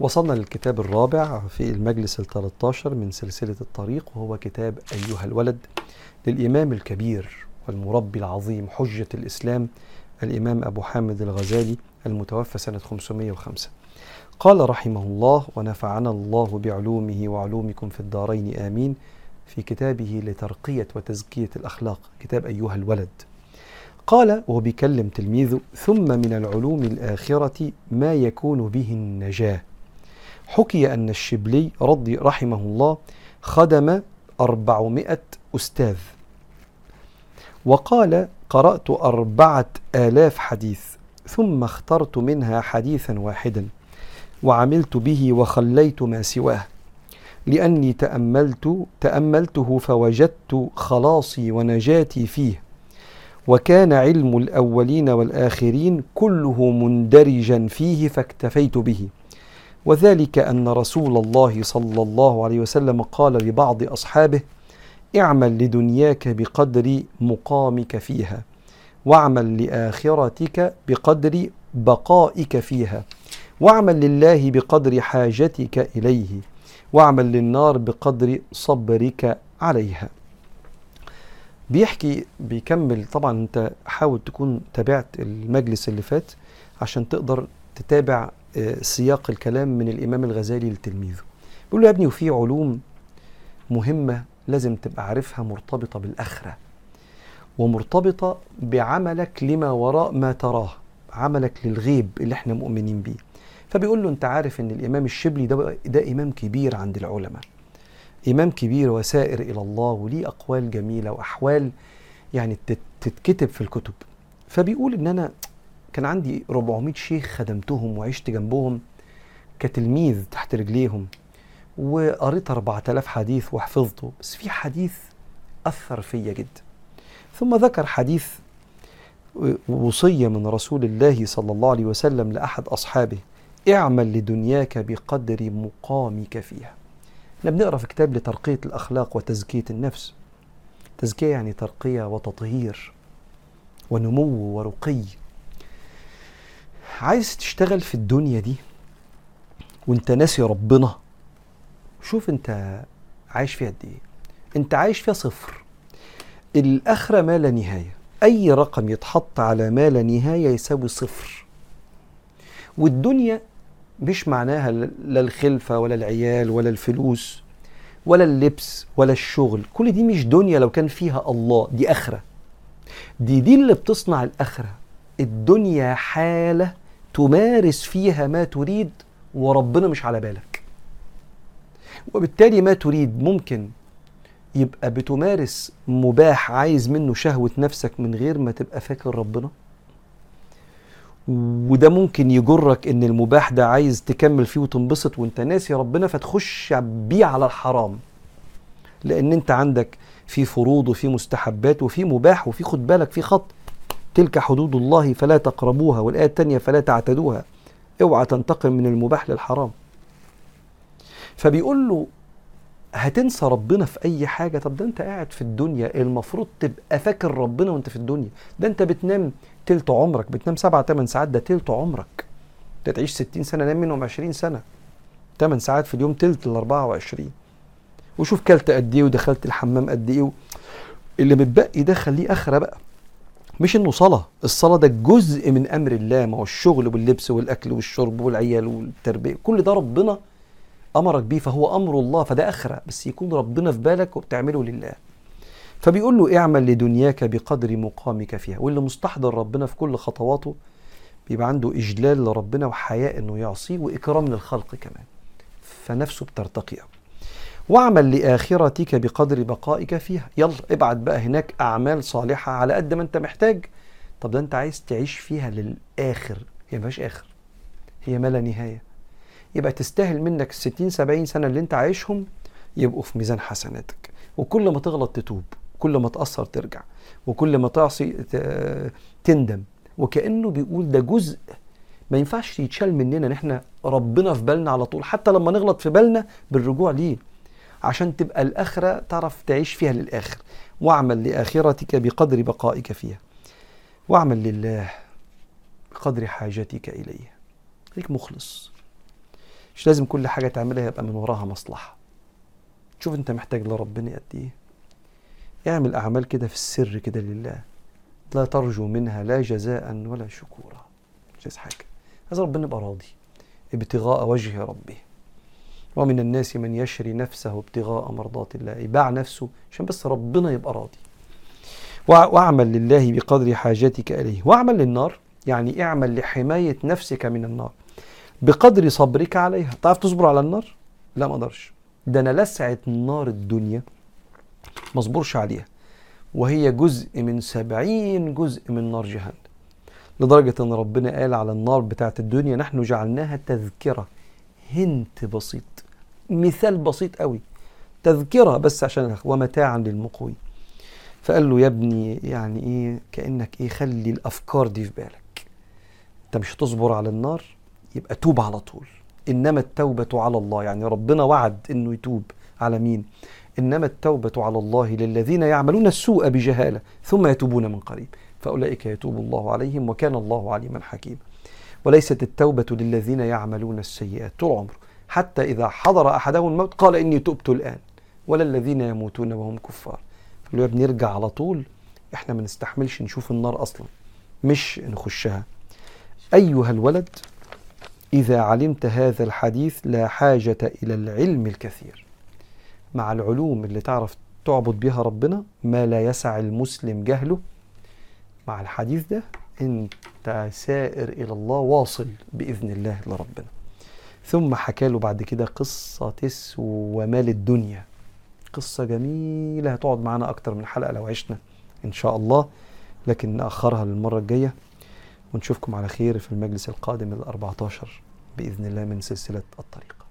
وصلنا للكتاب الرابع في المجلس الثلاثة من سلسلة الطريق وهو كتاب أيها الولد للإمام الكبير والمربي العظيم حجة الإسلام الإمام أبو حامد الغزالي المتوفى سنة 505 قال رحمه الله ونفعنا الله بعلومه وعلومكم في الدارين آمين في كتابه لترقية وتزكية الأخلاق. كتاب أيها الولد. قال وهو بيكلم تلميذه ثم من العلوم الآخرة ما يكون به النجاة حكي أن الشبلي رضي رحمه الله خدم أربعمائة أستاذ. وقال قرأت أربعة آلاف حديث ثم اخترت منها حديثا واحدا وعملت به وخليت ما سواه لأني تأملت تأملته فوجدت خلاصي ونجاتي فيه وكان علم الأولين والآخرين كله مندرجا فيه فاكتفيت به. وذلك أن رسول الله صلى الله عليه وسلم قال لبعض أصحابه اعمل لدنياك بقدر مقامك فيها واعمل لآخرتك بقدر بقائك فيها واعمل لله بقدر حاجتك إليه واعمل للنار بقدر صبرك عليها. بيحكي بيكمل طبعا أنت حاول تكون تابعت المجلس اللي فات عشان تقدر تتابع سياق الكلام من الإمام الغزالي لتلميذه. بيقول له يا ابني وفي علوم مهمة لازم تبقى عارفها مرتبطة بالأخرة ومرتبطة بعملك لما وراء ما تراه عملك للغيب اللي إحنا مؤمنين بيه. فبيقول له انت عارف إن الإمام الشبلي ده ده إمام كبير عند العلماء. إمام كبير وسائر إلى الله وليه أقوال جميلة وأحوال يعني تتكتب في الكتب. فبيقول إن أنا كان عندي 400 شيخ خدمتهم وعشت جنبهم كتلميذ تحت رجليهم وقريت 4000 حديث وحفظته بس في حديث أثر فيا جدا. ثم ذكر حديث وصية من رسول الله صلى الله عليه وسلم لأحد أصحابه اعمل لدنياك بقدر مقامك فيها. إحنا بنقرأ في كتاب لترقية الأخلاق وتزكية النفس. تزكية يعني ترقية وتطهير ونمو ورقي. عايز تشتغل في الدنيا دي وانت ناسي ربنا شوف انت عايش فيها قد إيه. انت عايش فيها صفر. الآخرة ما لا نهاية. أي رقم يتحط على ما لا نهاية يساوي صفر. والدنيا مش معناها لا الخلفة ولا العيال ولا الفلوس ولا اللبس ولا الشغل. كل دي مش دنيا لو كان فيها الله. دي آخرة. دي دي اللي بتصنع الآخرة. الدنيا حالة تمارس فيها ما تريد وربنا مش على بالك. وبالتالي ما تريد ممكن يبقى بتمارس مباح عايز منه شهوة نفسك من غير ما تبقى فاكر ربنا. وده ممكن يجرك إن المباح ده عايز تكمل فيه وتنبسط وأنت ناسي ربنا فتخش بيه على الحرام. لأن أنت عندك في فروض وفي مستحبات وفي مباح وفي خد بالك في خط. تلك حدود الله فلا تقربوها والآية الثانية فلا تعتدوها. اوعى تنتقل من المباح للحرام. فبيقول له هتنسى ربنا في أي حاجة؟ طب ده أنت قاعد في الدنيا المفروض تبقى فاكر ربنا وأنت في الدنيا. ده أنت بتنام تلت عمرك بتنام سبعة تمن ساعات ده تلت عمرك. انت تعيش ستين سنة نام منهم عشرين سنة. تمن ساعات في اليوم تلت ال 24 وشوف كلت قد إيه ودخلت الحمام قد إيه اللي متبقي ده خليه آخرة بقى. مش إنه صلاة. الصلاة ده جزء من أمر الله ما هو الشغل واللبس والأكل والشرب والعيال والتربية. كل ده ربنا أمرك بيه فهو أمر الله فده أخرة. بس يكون ربنا في بالك وبتعمله لله. فبيقول له اعمل لدنياك بقدر مقامك فيها. واللي مستحضر ربنا في كل خطواته بيبقى عنده إجلال لربنا وحياء إنه يعصيه وإكرام للخلق كمان. فنفسه بترتقي. واعمل لآخرتك بقدر بقائك فيها. يلا ابعت بقى هناك أعمال صالحة على قد ما أنت محتاج. طب ده أنت عايز تعيش فيها للآخر. هي مفيهاش آخر. هي ما لا نهاية. يبقى تستاهل منك 60 70 سنة اللي أنت عايشهم يبقوا في ميزان حسناتك. وكل ما تغلط تتوب. كل ما تأثر ترجع. وكل ما تعصي تندم. وكأنه بيقول ده جزء ما ينفعش يتشال مننا. ان إحنا ربنا في بالنا على طول. حتى لما نغلط في بالنا بالرجوع ليه؟ عشان تبقى الآخرة تعرف تعيش فيها للآخر. واعمل لآخرتك بقدر بقائك فيها. واعمل لله بقدر حاجتك إليه. خليك مخلص. مش لازم كل حاجة تعملها يبقى من وراها مصلحة. شوف أنت محتاج لربنا قد إيه. اعمل أعمال كده في السر كده لله. لا ترجو منها لا جزاء ولا شكورا. مش عايز حاجة. عايز ربنا يبقى راضي. ابتغاء وجه ربه. ومن الناس من يشري نفسه ابتغاء مرضات الله. يباع نفسه عشان بس ربنا يبقى راضي. واعمل لله بقدر حاجتك إليه. واعمل للنار يعني اعمل لحماية نفسك من النار. بقدر صبرك عليها. تعرف تصبر على النار؟ لا ما أقدرش. ده أنا لسعة نار الدنيا ما اصبرش عليها. وهي جزء من سبعين جزء من نار جهنم. لدرجة أن ربنا قال على النار بتاعت الدنيا نحن جعلناها تذكرة. هنت بسيط. مثال بسيط قوي. تذكرة بس عشان ومتاعا للمقوي. فقال له يا ابني يعني إيه كأنك إيه خلي الأفكار دي في بالك. أنت مش هتصبر على النار يبقى توب على طول. إنما التوبة على الله يعني ربنا وعد إنه يتوب على مين؟ إنما التوبة على الله للذين يعملون السوء بجهالة ثم يتوبون من قريب. فأولئك يتوب الله عليهم وكان الله عليما حكيما. وليست التوبة للذين يعملون السيئات طول عمره. حتى إذا حضر أحدهم الموت قال إني تبت الآن. ولا الذين يموتون وهم كفار. اللي هو بنرجع على طول إحنا ما نستحملش نشوف النار أصلا مش نخشها. أيها الولد إذا علمت هذا الحديث لا حاجة إلى العلم الكثير. مع العلوم اللي تعرف تعبد بها ربنا ما لا يسع المسلم جهله. مع الحديث ده أنت سائر إلى الله واصل بإذن الله لربنا. ثم حكى له بعد كده قصة تسوى مال الدنيا. قصة جميلة هتقعد معانا أكتر من حلقة لو عشنا إن شاء الله لكن نأخرها للمرة الجاية. ونشوفكم على خير في المجلس القادم ال 14 بإذن الله من سلسلة الطريق.